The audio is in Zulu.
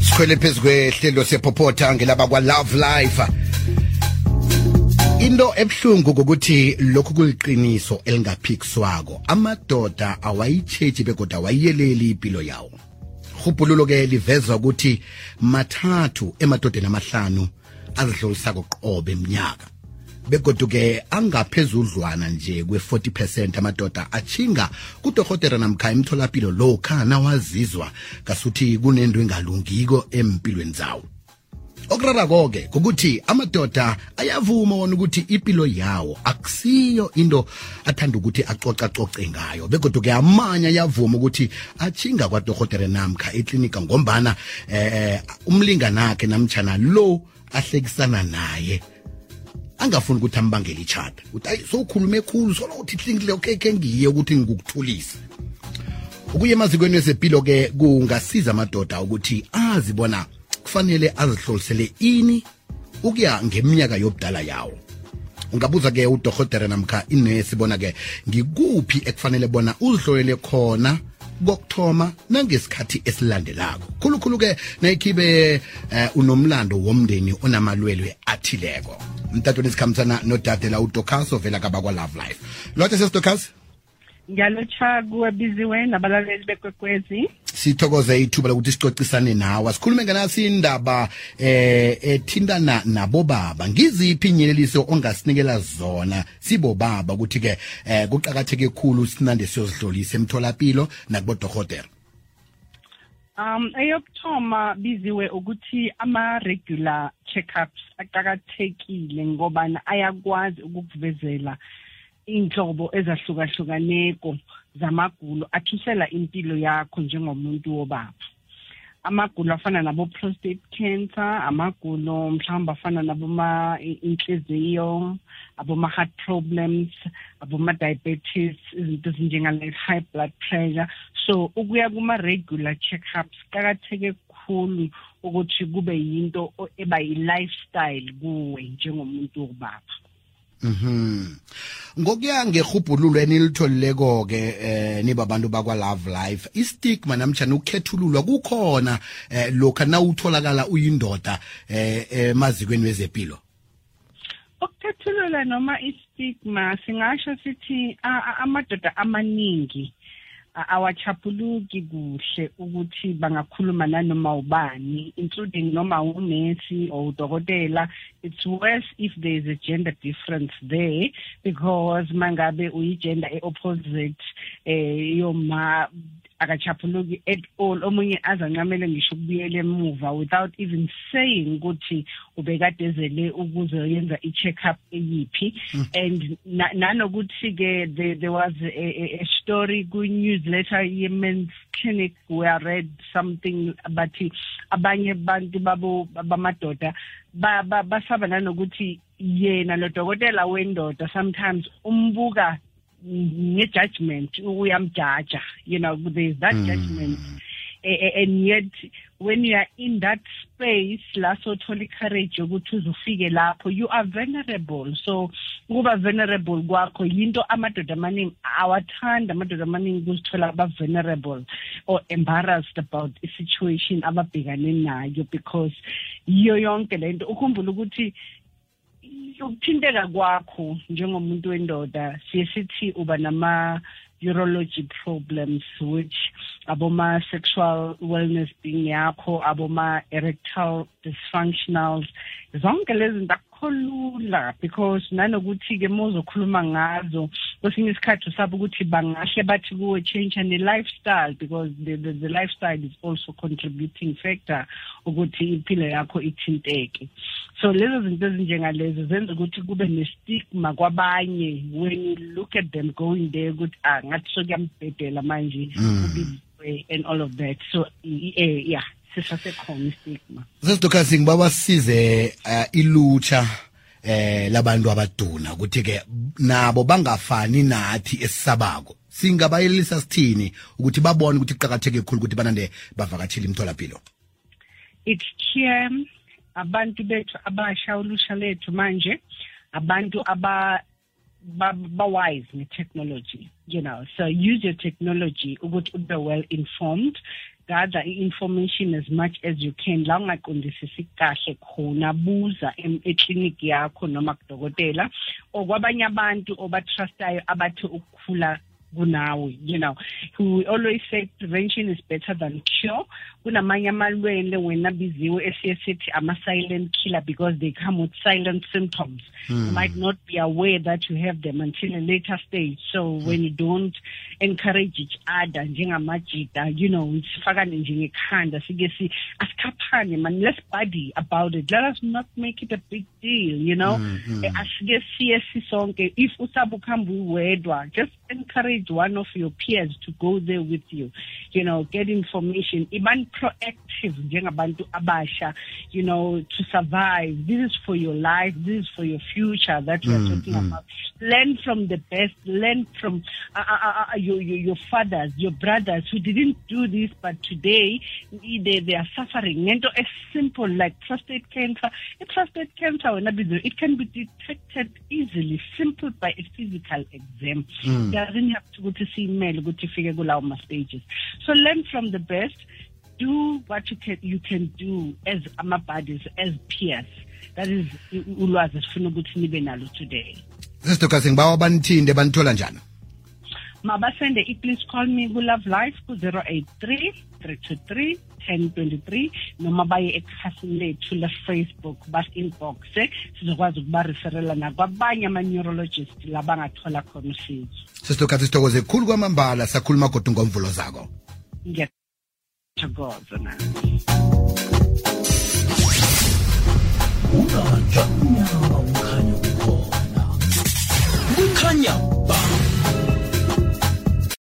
sikhwele phezu kwehlelo sephophotha ngelaba kwa-love life. Into ebuhlungu ukuthi lokhu kuliqiniso elingaphikiswako. Amadoda awayitshetshi begodwa awayiyeleli impilo yawo. Rhubhululo ke liveza ukuthi mathathu emadodeni amahlanu azihlolisako qobe eminyaka begodu-ke angaphezudlwana nje kwe-40 amadoda achinga kudorhotera namkha emtholapilo lokha nawazizwa ngasuthi kunento engalungiko empilweni zawo. Okurarako-ke kukuthi amadoda ayavuma wona ukuthi impilo yawo akusiyo into athanda ukuthi acocacoce ngayo begodwa-ke amanye ayavuma ukuthi achinga kwadorhotere namkha eklinika ngombana eh umlinganakhe namtshana lo ahlekisana naye. Angafuni ukuthi ambangele ichata uthi ayi sowukhulume khulu solo uthi okay ke ngiye ukuthi ngikukuthulise ukuya emazikweni wezempilo-ke kungasiza amadoda ukuthi azibona kufanele azihlolisele ini ukuya ngeminyaka yobudala yawo. Ungabuza-ke udorhotere namkha inesi bona-ke ngikuphi ekufanele bona uzihlolele khona kokuthoma nangesikhathi esilandelako? Khulukhulu-ke nayikhibe uh, unomlando womndeni onamalwelwe athileko mtatweni sikhambisana nodadela udokas ovela kabakwa-love life. Lote sesidokas ngiyalotsha kuwe biziwe nabalaleli bekwekwezi. Sithokoze ithuba lokuthi sicocisane nawe. Sikhulume nganasi indaba eh ethintana nabobaba. Ngiziphi inyeleliso ongasinikela zona? Sibobaba ukuthi-ke eh kuqakatheke khulu sinande siyozihlolisa emtholapilo nakubodorhotera um eyokuthoma biziwe ukuthi ama-regular check-ups aqakathekile ngobana ayakwazi ukukuvezela inhlobo ezahlukahlukaneko zamagulo athusela impilo yakho njengomuntu wobaba. Amagulo afana nabo-prostate cancer amagulo mhlawumbe afana naboma inhliziyo aboma-heart problems aboma-diabetes izinto ezinjengale-high blood pressure. So ukuya kuma-regular check-ups kuqakatheke kukhulu ukuthi kube yinto eba yi-lifestyle kuwe njengomuntu wobaba Mhm. Ngokuya ngehubhululo enilitholileko ke eh niba abantu bakwa Love Life istigma namtjana ukukhethululwa kukhona eh lokho nawutholakala uyindoda eh emazikweni wezempilo Ukukhethulula noma istigma singasho sithi amadoda amaningi awachapuluki kuhle ukuthi bangakhuluma nanoma ubani including noma unesi or udokotela. It's worse if there is a gender difference there because mangabe uyigender e-opposite eh yoma akachapuluki at all. Omunye azancamele ngisho ukubuyela emuva without even saying ukuthi ubekade ezele ukuzoyenza i-check up eyiphi and nanokuthi-ke there was a, a story ku-newsletter ye-men's clinic where I read something bathi abanye abantu babo bamadoda basaba nanokuthi yena lo dokotela wendoda sometimes umbuka nge-judgment uyamjaja you know there's that mm. judgment. And yet when you are in that space la sothola i-courage yokuthi uzufike lapho you are vulnerable. So ukuba vulnerable kwakho yinto amadoda amaningi awathanda amadoda amaningi kuzithola aba-vulnerable or embarrassed about i-situation ababhekane nayo because yiyo yonke le nto. Ukhumbula ukuthi ukuthinteka kwakho njengomuntu wendoda siye sithi uba nama urology problems which aboma sexual wellness being yakho aboma erectile dysfunctionals zonke lezi zinto akukho lula because nanokuthi-ke uma uzokhuluma ngazo kwesinye isikhathi usaba ukuthi bangahle bathi kuwe change ne-lifestyle because the, the, the lifestyle is also contributing factor ukuthi impilo yakho ithinteke. So lezo zinto ezinjengalezo zenza ukuthi kube ne-stigma kwabanye when you look at them going there ukuthi ah ngathi sokuyambhedela manje and all of that. So eh yeah. Sisasekhona istigma sesidokasi ngiba sisize uh, ilutsha eh labantu abaduna ukuthi ke nabo bangafani nathi esisabako. Singabayelisa sithini ukuthi babone ukuthi iqhakatheke kakhulu ukuthi banande bavakatshile imtholapilo? It's clear abantu bethu abasha ulusha lethu manje abantu aba ba-wise ne-technology you know. So use your technology ukuthi ube well informed gather i-information as much as you can. La ungaqondisisi kahle khona buza ekliniki yakho noma kudokotela. Okwabanye abantu obatrustayo abathi ukukhula kunawe you know we always say prevention is better than cure kunamanye amalwele wena biziwe esiye sithi ama-silent killer because they come with silent symptoms mm. you might not be aware that you have them until a later stage so mm. when you don't encourage each other njengamajida you know sifakane njengekhanda sike si asikhaphane man let's buddy about it let us not make it a big deal you know mm, mm. asike siye sisonke if usabe ukuhamba uwedwa just encourage one of your peers to go there with you. You know get information ibani proactive njengabantu abasha you know to survive. This is for your life this is for your future that we are mm, talking mm. about. Learn from the best learn from uh, uh, uh, your, your your fathers your brothers who didn't do this but today they, they are suffering. Ngento as simple like prostate cancer. A prostate cancer it can be detected easily simple by a physical exam. Mm. doesn't have ukuthi siyimele ukuthi ifike kulawo ma stages. So learn from the best. Do what you can you can do as ama-buddies as peers. That is ulwazi esifuna ukuthi nibe nalo today. Sesidoka ngibawa banithinde banithola njani? Mabasende i-please call me ku-love life ku-083 323 1023 noma baye ekhasini lethu le-facebook basi-inboxe sizokwazi ukuba-referela nakwabanye ama-neurologist labangathola khona usizo. Sesidokathi sithokoze khulu kwamambala sakhuluma kodwa ngomvulo zako. Ngiyathokoza na ungaja ukhanya kukhona kukhanya ba